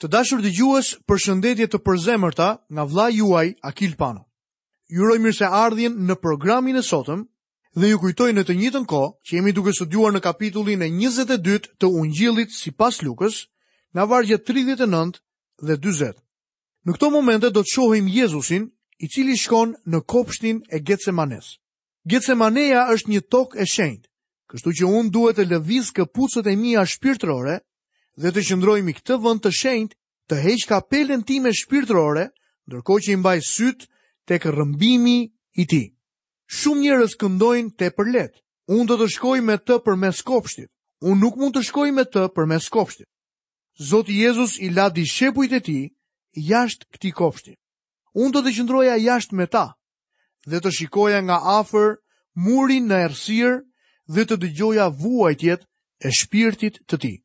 Të dashur dëgjues, përshëndetje të përzemërta nga vëllai juaj Akil Pano. Ju uroj mirëseardhjen në programin e sotëm dhe ju kujtoj në të njëjtën kohë që jemi duke studiuar në kapitullin e 22 të Ungjillit sipas Lukës, nga vargjet 39 dhe 40. Në këto momente do të shohim Jezusin, i cili shkon në kopshtin e Getsemanesë. Getsemaneja është një tokë e shenjtë, kështu që unë duhet të lëviz këpucët e mia shpirtërore dhe të qëndroj mbi këtë vend të shenjtë, të heq kapelen time shpirtërore, ndërkohë që i mbaj sytë tek rrëmbimi i tij. Shumë njerëz këndojnë tepër lehtë, unë do të shkoj me të përmes kopshtit, unë nuk mund të shkoj me të përmes kopshtit. Zoti Jezus i la dishepujt e tij jashtë këtij kopshti. Unë do të qëndroja jashtë me ta dhe të shikoja nga afër murin në errësirë dhe të dëgjoja vuajtjet e shpirtit të tij.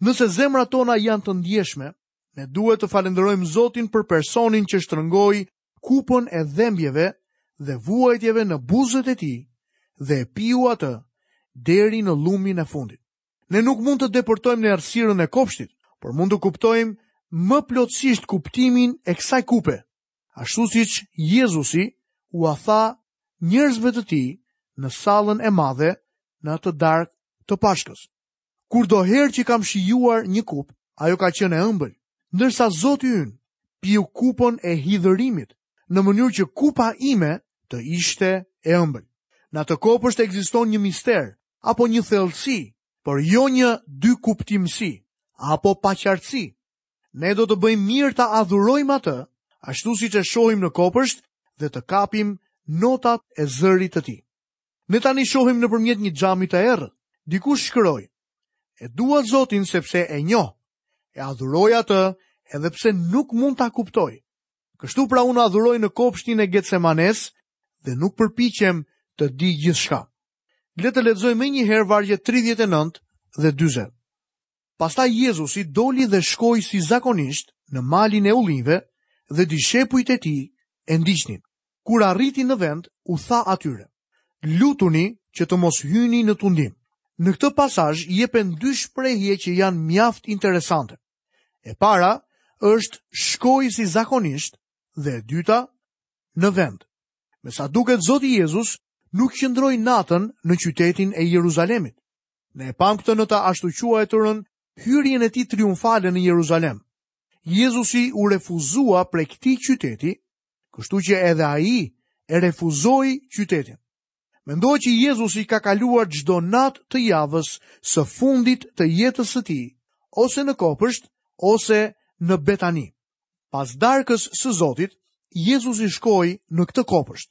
Nëse zemrat tona janë të ndjeshme, ne duhet të falenderojmë Zotin për personin që shtrëngoi kupën e dhembjeve dhe vuajtjeve në buzët e tij dhe e piu atë deri në llumin e fundit. Ne nuk mund të depërtojmë në errësirën e kopshtit, por mund të kuptojmë më plotësisht kuptimin e kësaj kupe. Ashtu siç Jezusi ua dha njerëzve të tij në sallën e madhe në atë darkë të Pashkës. Kurdoherë që kam shijuar një kupë, ajo ka qenë e ëmbël, ndërsa Zoti ynë piu kupën e hidhërimit në mënyrë që kupa ime të ishte e ëmbël. Në atë kopsht ekziston një mister, apo një thellësi, por jo një dykuptimësi apo paqartësi. Ne do të bëjmë mirë ta adhurojmë atë, ashtu siç e shohim në kopsht dhe të kapim notat e zërit të tij. Ne tani shohim nëpërmjet një xhami të errët. Dikush shkroi: E dua Zotin sepse e njoh. E adhuroj atë edhe pse nuk mund ta kuptoj. Kështu pra unë adhuroj në kopshtin e Getsemanesë dhe nuk përpiqem të di gjithçka. Le të lexojmë më njëherë vargjet 39 dhe 40. Pastaj Jezusi doli dhe shkoi si zakonisht në malin e Ullinjve dhe dishepujt e tij e ndiqnin. Kur arriti në vend, u tha atyre: Lutuni që të mos hyni në tundim. Në këtë pasazh jepen dy shprehje që janë mjaft interesante. E para është shkoi si zakonisht dhe e dyta në vend. Me sa duket Zoti Jezus nuk qëndroi natën në qytetin e Jeruzalemit. Ne e pamë këtë në të ashtuquajturën hyrjen e tij triumfale në Jeruzalem. Jezusi u refuzua prej këtij qyteti, kështu që edhe ai e refuzoi qytetin. Mendoj që Jezusi ka kaluar çdo natë të javës së fundit të jetës së tij, ose në kopësht, ose në Betani. Pas darkës së Zotit, Jezusi shkoi në këtë kopësht.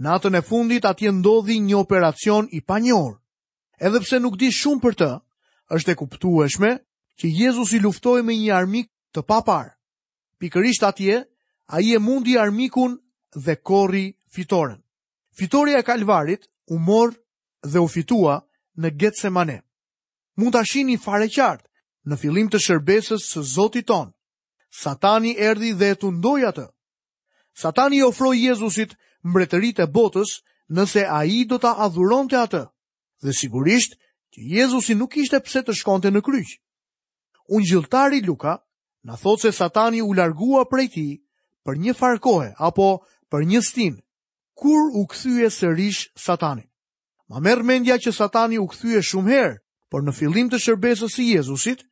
Natën e fundit atje ndodhi një operacion i panjohur. Edhe pse nuk di shumë për të, është e kuptueshme që Jezusi luftoi me një armik të paparë. Pikërisht atje, ai e mundi armikun dhe korri fitoren. Fitorja e Kalvarit u mor dhe u fitua në Getsemane. Mund ta shihni fare qartë në fillim të shërbesës së Zotit tonë. Satani erdhi dhe e tundoi atë. Satani i ofroi Jezusit mbretëritë e botës nëse ai do ta adhuronte atë, dhe sigurisht që Jezusi nuk kishte pse të shkonte në kryq. Ungjilltari Luka na thotë se satani u largua prej tij për një farë kohe apo për një stinë Kur u kthye sërish Satani? Ma merr mendja që Satani u kthye shumë herë, por në fillim të shërbesës së Jezusit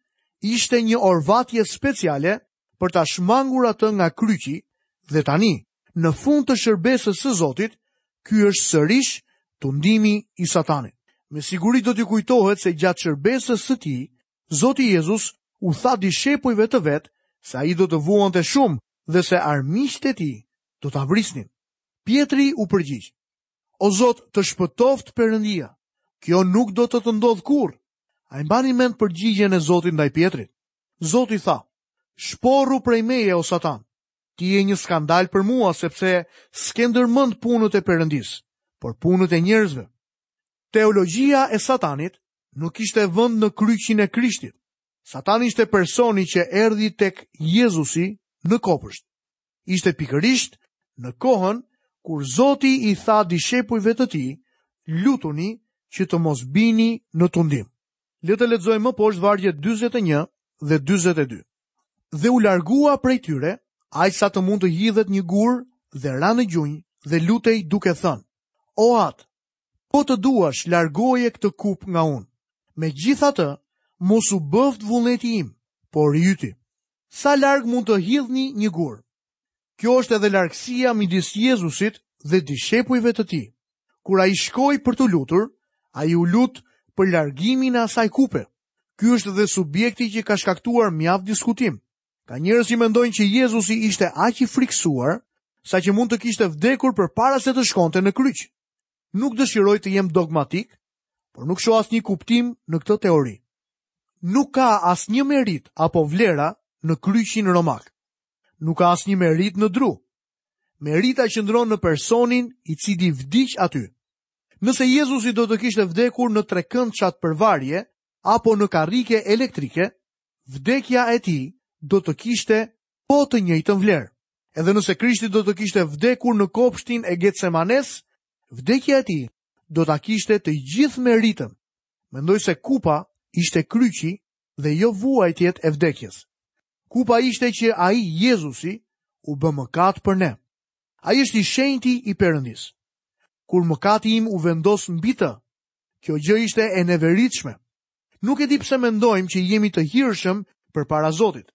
ishte një orvatje speciale për ta shmangur atë nga kryqi dhe tani, në fund të shërbesës së Zotit, ky është sërish tundimi i Satanit. Me siguri do t'ju kujtohet se gjatë shërbesës së tij, Zoti Jezus u tha dishepujve të vet se ai do të vuante shumë dhe se armiqtë e tij do ta vrisnin. Pjetri u përgjigj, O Zot, të shpëtoftë Perëndia. Kjo nuk do të të ndodhë kurrë. A e mbani mend përgjigjen e Zotit ndaj Pjetrit. Zoti tha, shporru prej meje o satan, ti je një skandal për mua sepse s'ke ndër mend punët e Perëndisë, por punët e njerëzve. Teologjia e satanit nuk kishte vend në kryqin e Krishtit. Satani ishte personi që erdhi tek Jezusi në kopësht. Ishte pikërisht në kohën kur Zoti i tha dishepujve të tij, lutuni që të mos bini në tundim. Le të lexojmë më poshtë vargjet 41 dhe 42. Dhe u largua prej tyre, aq sa të mund të hidhet një gur dhe ra në gjunjë dhe lutej duke thënë: O At, Po të duash, largoje këtë kupë nga unë. Megjithatë, mos u bëftë vullneti im, por yti. Sa larg mund të hidhni një gur? Kjo është edhe largësia midis Jezusit dhe dishepujve të tij. Kur ai shkoi për t'u lutur, ai u lut për largimin e asaj kupe. Ky është edhe subjekti që ka shkaktuar mjaft diskutim. Ka njerëz që mendojnë që Jezusi ishte aq i frikësuar sa që mund të kishte vdekur përpara se të shkonte në kryq. Nuk dëshiroj të jem dogmatik, por nuk shoh asnjë kuptim në këtë teori. Nuk ka asnjë meritë apo vlera në kryqin romak. Nuk ka asnjë meritë në dru. Merita qëndron në personin i cili vdiq aty. Nëse Jezusi do të kishte vdekur në trekëndëshat për varje apo në karrike elektrike, vdekja e tij do të kishte po të njëjtën vlerë. Edhe nëse Krishti do të kishte vdekur në kopshtin e Getsemanisë, vdekja e tij do ta kishte të gjithë meritën. Mendoj se kupa ishte kryqi dhe jo vuajtjet e vdekjes. Kupa ishte që ai Jezusi u bë mëkat për ne. Ai është i shenjti i Perëndisë. Kur mëkati im u vendos mbi të, kjo gjë ishte e neveritshme. Nuk e di pse mendojmë që jemi të hirshëm përpara Zotit.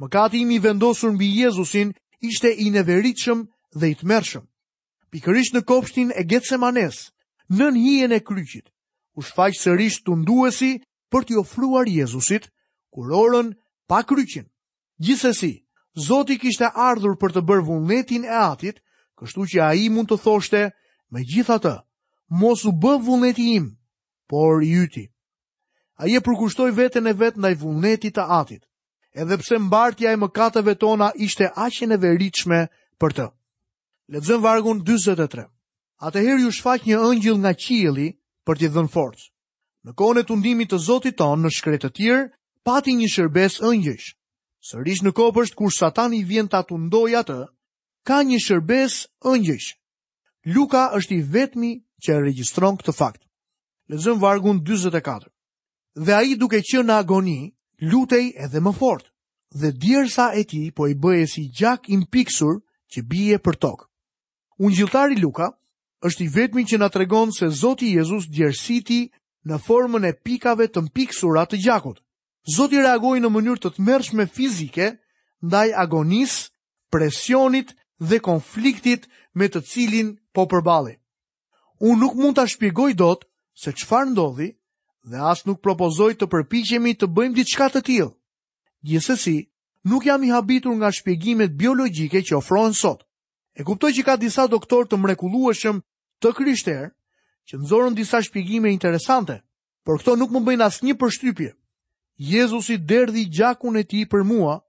Mëkati im i vendosur mbi Jezusin ishte i neveritshëm dhe i tmerrshëm. Pikërisht në kopshtin e Getsemanisë, nën hijen e kryqit, u shfaq sërish tunduesi për t'i ofruar Jezusit kurorën pa kryqin. Gjithsesi, Zoti kishte ardhur për të bërë vullnetin e Atit, kështu që ai mund të thoshte, megjithatë, mos u bëftë vullneti im, por i yti. Ai e përkushtoi veten e vet ndaj vullnetit të Atit, edhe pse mbartja e mëkateve tona ishte aq e neveritshme për të. Lexojmë vargun 43. Atëherë iu shfaq një engjëll nga qielli për t'i dhënë forcë. Në kohën e tundimit të Zotit tonë në shkretëtirë, pati një shërbesë engjëjsh. Sërish në kopsht kur Satani vjen ta tundojë atë, ka një shërbesë engjëjsh. Luka është i vetmi që e regjistron këtë fakt. Lexojmë vargun 44. Dhe ai duke qenë në agoni, lutej edhe më fort, dhe djersa e tij po i bëhej si gjak i mpiksur që bie për tokë. Ungjilltar i Luka është i vetmi që na tregon se Zoti Jezus djersiti në formën e pikave të mpiksura të gjakut. Zoti reagoi në mënyrë të tmerrshme fizike ndaj agonisë, presionit dhe konfliktit me të cilin po përballej. Unë nuk mund ta shpjegoj dot se çfarë ndodhi dhe as nuk propozoj të përpiqemi të bëjmë diçka të tillë. Gjithsesi, nuk jam i habitur nga shpjegimet biologjike që ofrohen sot. E kuptoj që ka disa doktorë të mrekullueshëm të krishterë që nxorën disa shpjegime interesante, Por këto nuk më bëjnë asnjë përshtypje. Jezusi derdhi gjakun e tij për mua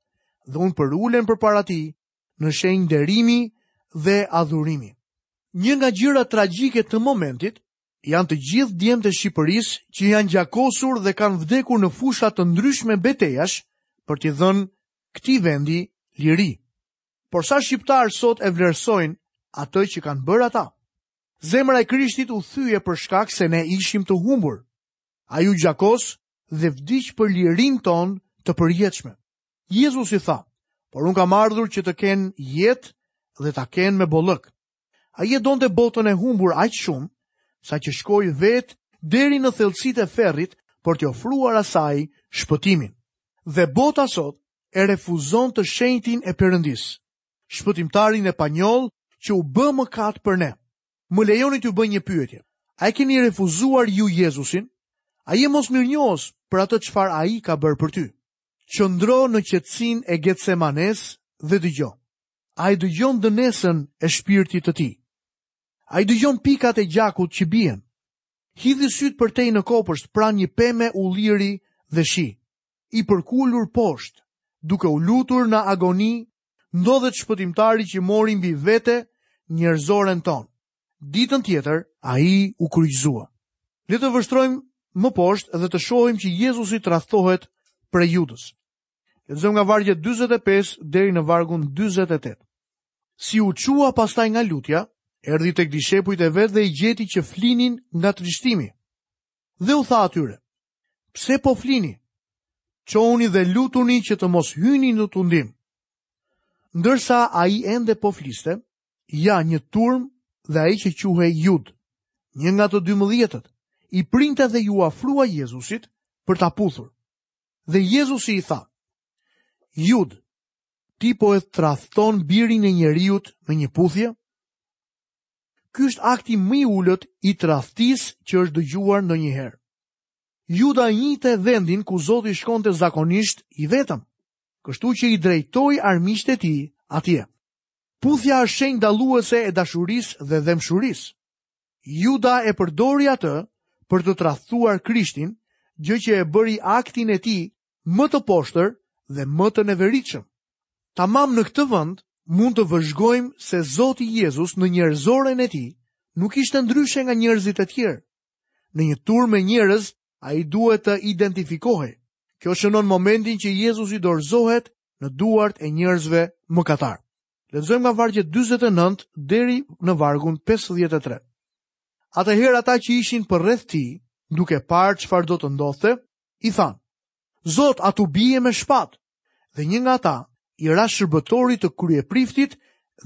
dhe unë përulem përpara tij në shenjë nderimi dhe adhurimi. Një nga gjërat tragjike të momentit janë të gjithë djemtë e Shqipërisë që janë gjakosur dhe kanë vdekur në fusha të ndryshme betejash për t'i dhënë këtij vendi liri. Por sa shqiptarë sot e vlerësojnë atë që kanë bërë ata? Zemra e Krishtit u thye për shkak se ne ishim të humbur. Ai u gjakos dhe vdiq për lirinë tonë të përjetshme. Jezusi tha, por unë kam ardhur që të kenë jetë dhe ta kenë me bollëk. Ai e donte botën e humbur aq shumë, saqë shkoi vetë deri në thellësitë e ferrit për t'i ofruar asaj shpëtimin. Dhe bota sot e refuzon të shenjtin e Perëndisë. shpëtimtarin e panjollë që u bë mëkat për ne. Më lejoni t'ju bëj një pyetje. A e keni refuzuar ju Jezusin? A je mosmirënjohës për atë çfarë ai ka bërë për ty? Qëndro në qetësinë e Getsemanes dhe dëgjo. A i dëgjon dënesën e shpirtit të tij? A i dëgjon pikat e gjakut që bien? Hidhi sytë përtej në kopësht pranë një peme ulliri dhe shih. i përkulur poshtë, duke u lutur në agoni, ndodhet shpëtimtari që mori mbi vete njerëzoren tonë. Ditën tjetër, ai u kryqëzua. Le të vështrojmë më poshtë dhe të shohim që Jezusi tradhtohet prej Judës. Lexojmë nga vargu 45 deri në vargun 48. Si u çua pastaj nga lutja, erdhi tek dishepujt e vet dhe i gjeti që flinin nga trishtimi. Dhe u tha atyre: Pse po flini? Çohuni dhe lutuni që të mos hyni në tundim. Ndërsa ai ende po fliste, ja një turmë dhe ai që quhej Judë, një nga të dymbëdhjetët, i printe dhe iu afrua Jezusit për ta puthur. Dhe Jezusi i tha, Judë, ti po e tradhton birin e njeriut me një puthje? Ky është akti më i ulët i tradhtisë që është dëgjuar ndonjëherë. Juda e njihte vendin ku Zoti shkonte zakonisht i vetëm, kështu që i drejtoi armiqtë e tij atje. Puthja është shenjë dalluese e dashurisë dhe dhembshurisë. Juda e përdori atë për të tradhtuar Krishtin, gjë që e bëri aktin e tij më të poshtër dhe më të neveritshëm. Tamam në këtë vend mund të vëzhgojmë se Zoti Jezus në njerëzoren e tij nuk ishte ndryshe nga njerëzit e tjerë. Në një turmë njerëz, ai duhej të identifikohej. Kjo shënon momentin që Jezusi dorëzohet në duart e njerëzve mëkatarë. Lexojmë nga vargu 49 deri në vargun 53. Atëherë ata që ishin përreth tij, duke parë çfarë do të ndodhte, i thanë, Zot, a t'u biem me shpatë? Dhe një nga ata i ra shërbëtorit të kryepriftit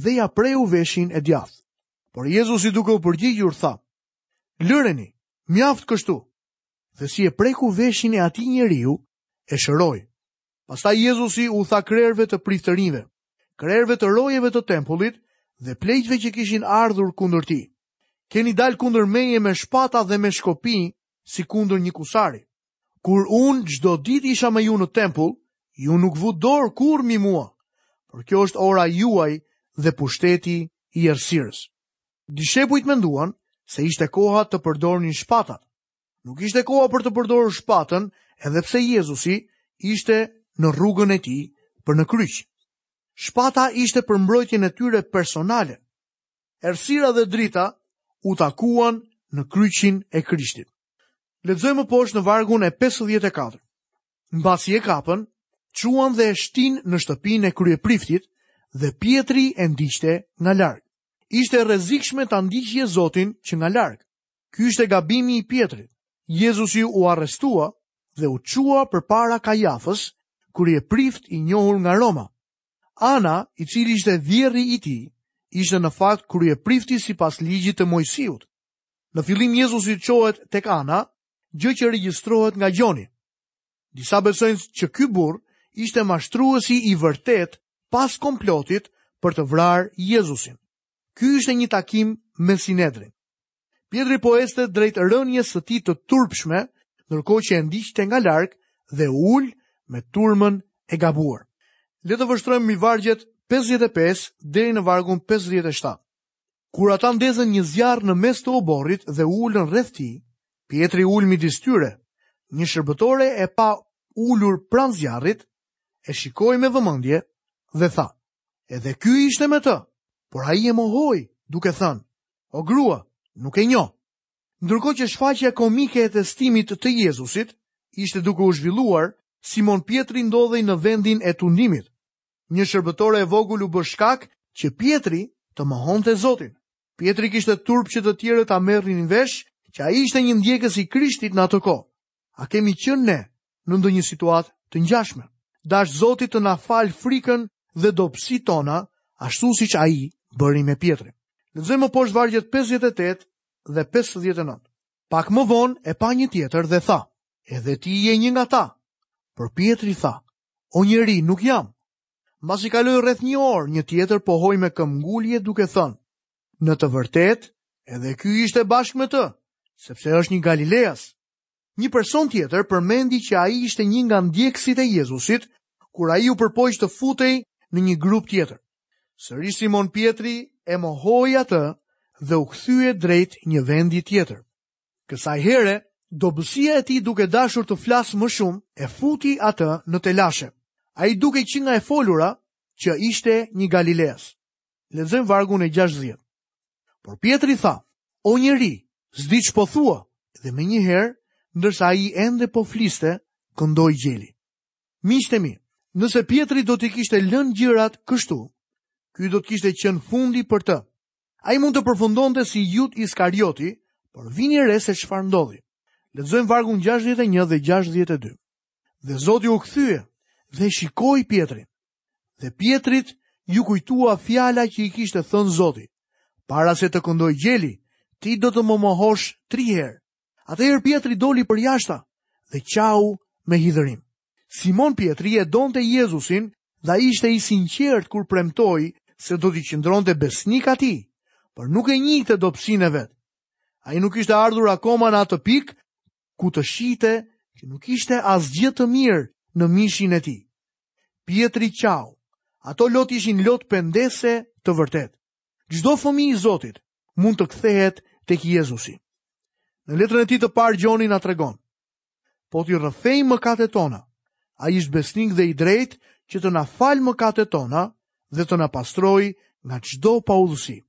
dhe ia preu veshin e djathtë. Por Jezusi duke u përgjigjur tha, Lëreni, mjaft kështu, dhe si e preku veshin e atij njeriu, e shëroi. Pastaj Jezusi u tha krerëve të priftërinjve, krerëve të rojeve të tempullit dhe pleqve që kishin ardhur kundër tij. Keni dalë kundër meje me shpata dhe me shkopi si kundër një kusari. Kur unë çdo ditë isha me ju në tempull, ju nuk vutë dorë kurrë mbi mua, por kjo është ora juaj dhe pushteti i errësirës. Dishepujt menduan se ishte koha të përdornin shpatat, Nuk ishte koha për të përdorur shpatën, edhe pse Jezusi ishte në rrugën e tij për në kryq. Shpata ishte për mbrojtjen e tyre personale. Errësira dhe drita u takuan në kryqin e Krishtit. Lexojmë më poshtë në vargun e 54. Mbasi e kapën, çuan dhe e shtinë në shtëpinë e kryepriftit dhe Pjetri e ndiqte nga larg. Ishte e rrezikshme ta ndiqje Zotin që nga larg. Ky ishte gabimi i Pjetrit. Jezusi u arrestua dhe u çua përpara Kajafës, kryeprift i njohur nga Roma. Ana, i cili ishte vjehrri i tij, ishte në fakt kryeprifti sipas ligjit të Moisiut. Në fillim Jezusi çohet tek Ana, gjë që regjistrohet nga Gjoni. Disa besojnë që ky burrë ishte mashtruesi i vërtetë pas komplotit për të vrarë Jezusin. Ky ishte një takim me Sinedrin. Pjetri po ecte drejt rënies së tij të turpshme, ndërkohë që e ndiqte nga larg dhe u ul me turmën e gabuar. Le të vështrojmë mbi vargjet 55 deri në vargun 57. Kur ata ndezën një zjarr në mes të oborrit dhe u ulën rreth tij, Pjetri u ul midis tyre. Një shërbëtore e pa ulur pranë zjarrit, e shikoi me vëmendje dhe tha: Edhe ky ishte me të, por ai e mohoi duke thënë, o grua, nuk e njoh. Ndërkohë që shfaqja komike e testimit të Jezusit ishte duke u zhvilluar, Simon Pjetri ndodhej në vendin e tundimit. Një shërbëtore e vogël u bë shkak që Pjetri të mohonte Zotin. Pjetri kishte turp që të tjerët ta merrnin vesh që ai ishte një ndjekës i krishtit në atë kohë. A kemi qenë ne në ndonjë situatë të ngjashme? Dashtë Zoti të na falë frikën dhe dobësitë tona, ashtu siç ai bëri me Pjetrin. Lexoj më poshtë vargjet 58 dhe 59. Pak më vonë e pa një tjetër dhe tha, edhe ti je një nga ta. Por Pjetri tha, o njeri nuk jam. Mbasi kaloi rreth një orë, një tjetër pohoi me këmbëngulje duke thënë, Në të vërtetë, edhe ky ishte bashkë me të, sepse është një Galileas. Një person tjetër përmendi që ai ishte një nga ndjekësit e Jezusit, kur ai u përpoq të futej në një grup tjetër. Sërish Simon Pjetri e mohoi atë dhe u kthye drejt një vendi tjetër. Kësaj here, dobësia e tij duke dashur të flasë më shumë, e futi atë në telashe. Ai dukej që nga e folura, që ishte një Galileas. Lexojmë vargun e 60. Por Pjetri tha, o njeri, s'di ç'po thua, dhe menjëherë, ndërsa ai ende po fliste, këndoi gjeli. Miqtë e mi, nëse Pjetri do t'i kishte lënë gjërat kështu, ky do të kishte qenë fundi për të. Ai mund të përfundonte si Judë Iskarioti, por vini re se çfarë ndodhi. Lexojmë vargun 61 dhe 62. Dhe Zoti u kthye dhe shikoi Pjetrin. Dhe Pjetrit iu kujtua fjala që i kishte thënë Zoti, para se të këndojë gjeli, ti do të më mohosh tri herë. Atëherë Pjetri doli përjashta dhe qau me hidhërim. Simon Pjetri e donte Jezusin dhe ishte i sinqertë kur premtoi se do t'i qëndronte besnik atij, por nuk e njihte dobësinë e vet. Ai nuk kishte ardhur akoma në atë pikë ku të shihte që nuk kishte asgjë të mirë në mishin e tij. Pjetri qau, ato lot ishin lot pendese të vërtetë. Çdo fëmijë i Zotit mund të kthehet tek Jezusi. Në letrën e tij të parë Gjoni na tregon, po t'i rrëfejmë mëkatet tona, ai është besnik dhe i drejtë që të na falë mëkatet tona dhe të na pastrojë nga çdo paudhësi.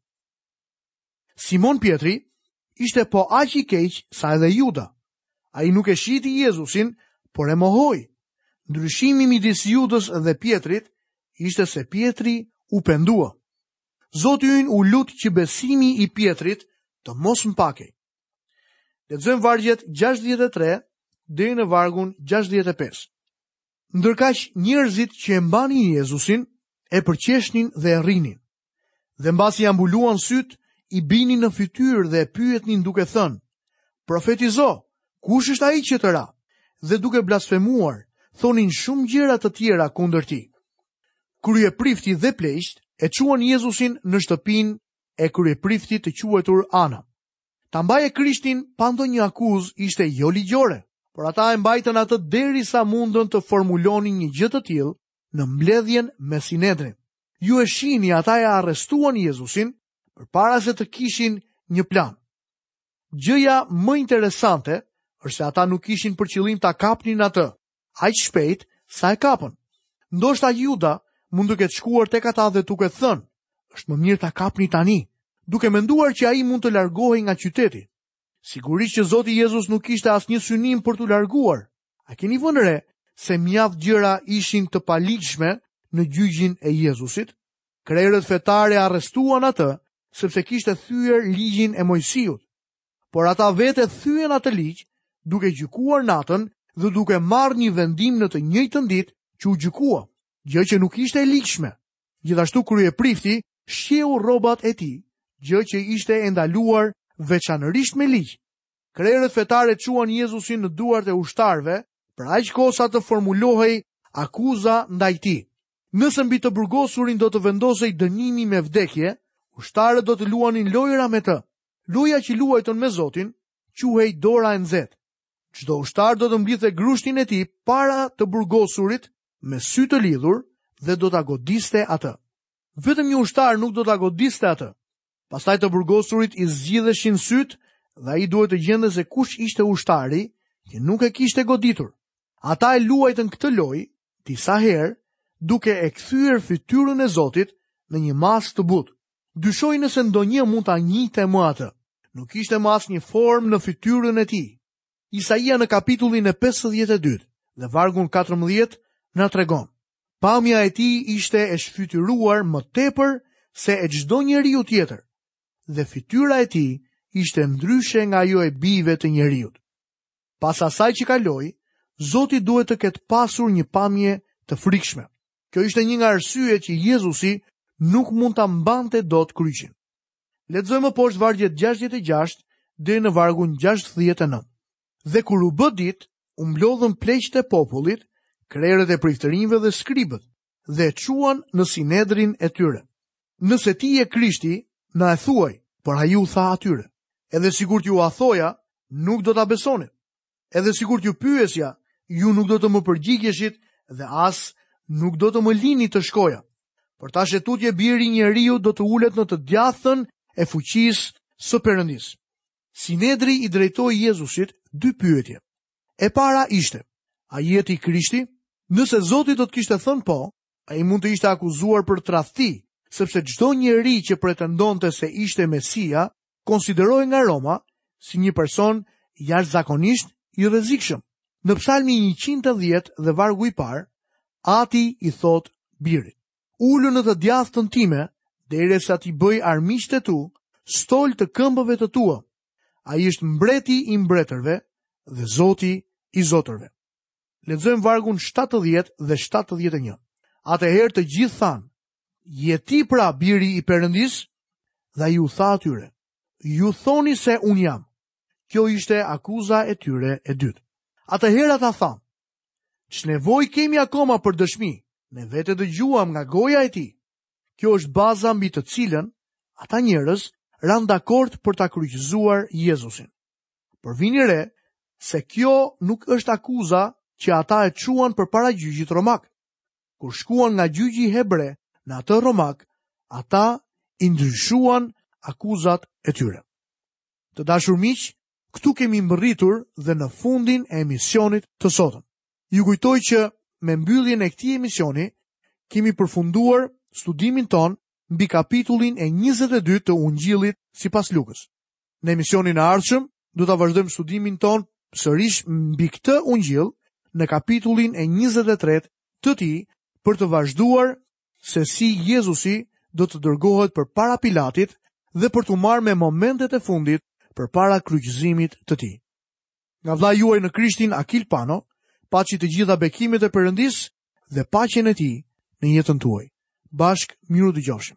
Simon Pjetri ishte po aq i keq sa edhe Juda. Ai nuk e shiti Jezusin, por e mohoi. Ndryshimi midis Judës dhe Pjetrit ishte se Pjetri u pendua. Zoti ynë u lut që besimi i Pjetrit të mos mpakej. Lexojmë vargjet 63 deri në vargun 65. Ndërkaq njerëzit që e mbanin Jezusin e përqeshnin dhe e rrihnin. Dhe mbasi ia mbuluan sytë, i binin në fytyrë dhe e pyetnin duke thënë, profetizo, kush është ai që të ra? Dhe duke blasfemuar, thonin shumë gjëra të tjera kundër tij. Kryeprifti dhe pleqtë e çuan Jezusin në shtëpinë e kryepriftit të quajtur Ana. Ta mbaje Krishtin pa ndonjë akuzë ishte joligjore, por ata e mbajtën atë derisa mundën të formulonin një gjë të tillë në mbledhjen me Sinedrin. Ju e shihni ata e arrestuan Jezusin përpara se të kishin një plan. Gjëja më interesante është se ata nuk kishin për qëllim ta kapnin atë, aq shpejt sa e kapën. Ndoshta Juda mund të ketë shkuar tek ata dhe duke thënë, është më mirë ta kapni tani, duke menduar që ai mund të largohej nga qyteti. Sigurisht që Zoti Jezus nuk kishte asnjë synim për t'u larguar, A keni vënë re se mjaft gjëra ishin të paligjshme në gjyqin e Jezusit? Krerët fetarë e arrestuan atë sepse kishte thyer ligjin e Moisiut. Por ata vetë e thyen atë ligj duke gjykuar natën dhe duke marrë një vendim në të njëjtën ditë që u gjykua, gjë që nuk ishte e ligjshme. Gjithashtu kryeprifti shqeu rrobat e tij, gjë që ishte e ndaluar veçanërisht me ligj. Krerët fetarë e çuan Jezusin në duart e ushtarëve për aq kohë sa të formulohej akuza ndaj tij. Nëse mbi të burgosurin do të vendosej dënimi me vdekje, ushtarët do të luanin lojëra me të. Loja që luajtën me Zotin quhej dora e nxehtë. Çdo ushtar do të mblidhte grushtin e tij para të burgosurit me sy të lidhur dhe do ta godiste atë. Vetëm një ushtar nuk do ta godiste atë. Pastaj të burgosurit i zgjidheshin sytë dhe ai duhej të gjente se kush ishte ushtari që nuk e kishte goditur. Ata e luajtën këtë lojë disa herë duke e kthyer fytyrën e Zotit në një masë të butë. Dyshoj nëse ndonjë mund ta njihte më atë. Nuk kishte më asnjë formë në fytyrën e tij. Isaia në kapitullin e 52 dhe vargun 14 na tregon. Pamja e tij ishte e shfytyruar më tepër se e çdo njeriu tjetër dhe fytyra e tij ishte ndryshe nga ajo e bijve të njeriut. Pas asaj që kaloi, Zoti duhet të ketë pasur një pamje të frikshme. Kjo ishte një nga arsyet që Jezusi nuk mund ta mbante dot kryqin. Lexojmë poshtë vargjet 66 deri në vargun 69. Dhe kur u bë ditë, u mblodhën pleqtë e popullit, krerët e priftërinjve dhe skribët, dhe e çuan në sinedrin e tyre. Nëse ti je Krishti, na e thuaj, por ai u tha atyre, edhe sikur t'jua thoja, nuk do ta besonit. Edhe sikur t'ju pyesja, ju nuk do të më përgjigjeshit dhe as nuk do të më lini të shkoja. Por tash e tutje biri i njeriut do të ulet në të djathtën e fuqisë së Perëndisë. Sinedri i drejtoi Jezusit dy pyetje. E para ishte, a je ti Krishti? Nëse Zoti do të kishte thënë po, ai mund të ishte akuzuar për tradhti, sepse çdo njeri që pretendonte se ishte Mesia konsiderohej nga Roma si një person jashtëzakonisht i rrezikshëm. Në Psalmi 110 dhe vargu i parë, Ati i thotë birit. Ulu në të djathtën time, derisa t'i bëj armiqtë e tu, stol të këmbëve të tua. Ai është mbreti i mbretërve dhe zoti i zotërve. Lexojmë vargun 70 dhe 71. Atëherë të gjithë thanë, je ti pra biri i Perëndisë, dhe ai u tha atyre, ju thoni se unë jam. Kjo ishte akuza e tyre e dytë. Atëherë ata thanë, Ç'nevojë kemi akoma për dëshmi? Ne vetë e dëgjuam nga goja e tij. Kjo është baza mbi të cilën ata njerëz ranë dakord për ta kryqëzuar Jezusin. Por vini re se kjo nuk është akuza që ata e çuan përpara gjyqit romak. Kur shkuan nga gjyqi hebre në atë romak, ata i ndryshuan akuzat e tyre. Të dashur miq, Këtu kemi mbërritur dhe në fundin e emisionit të sotëm. Ju kujtoj që me mbylljen e këtij emisioni kemi përfunduar studimin tonë mbi kapitullin e 22 të Ungjillit sipas Lukës. Në emisionin e ardhshëm do ta vazhdojmë studimin tonë sërish mbi këtë ungjill në kapitullin e 23 të tij për të vazhduar se si Jezusi do të dërgohet përpara Pilatit dhe për t'u marrë me momentet e fundit përpara kryqëzimit të tij. Nga vëllai juaj në Krishtin Akil Pano, paçi të gjitha bekimet e Perëndisë dhe paqen e tij në jetën tuaj. Bashkë, mirë u dëgjofshim.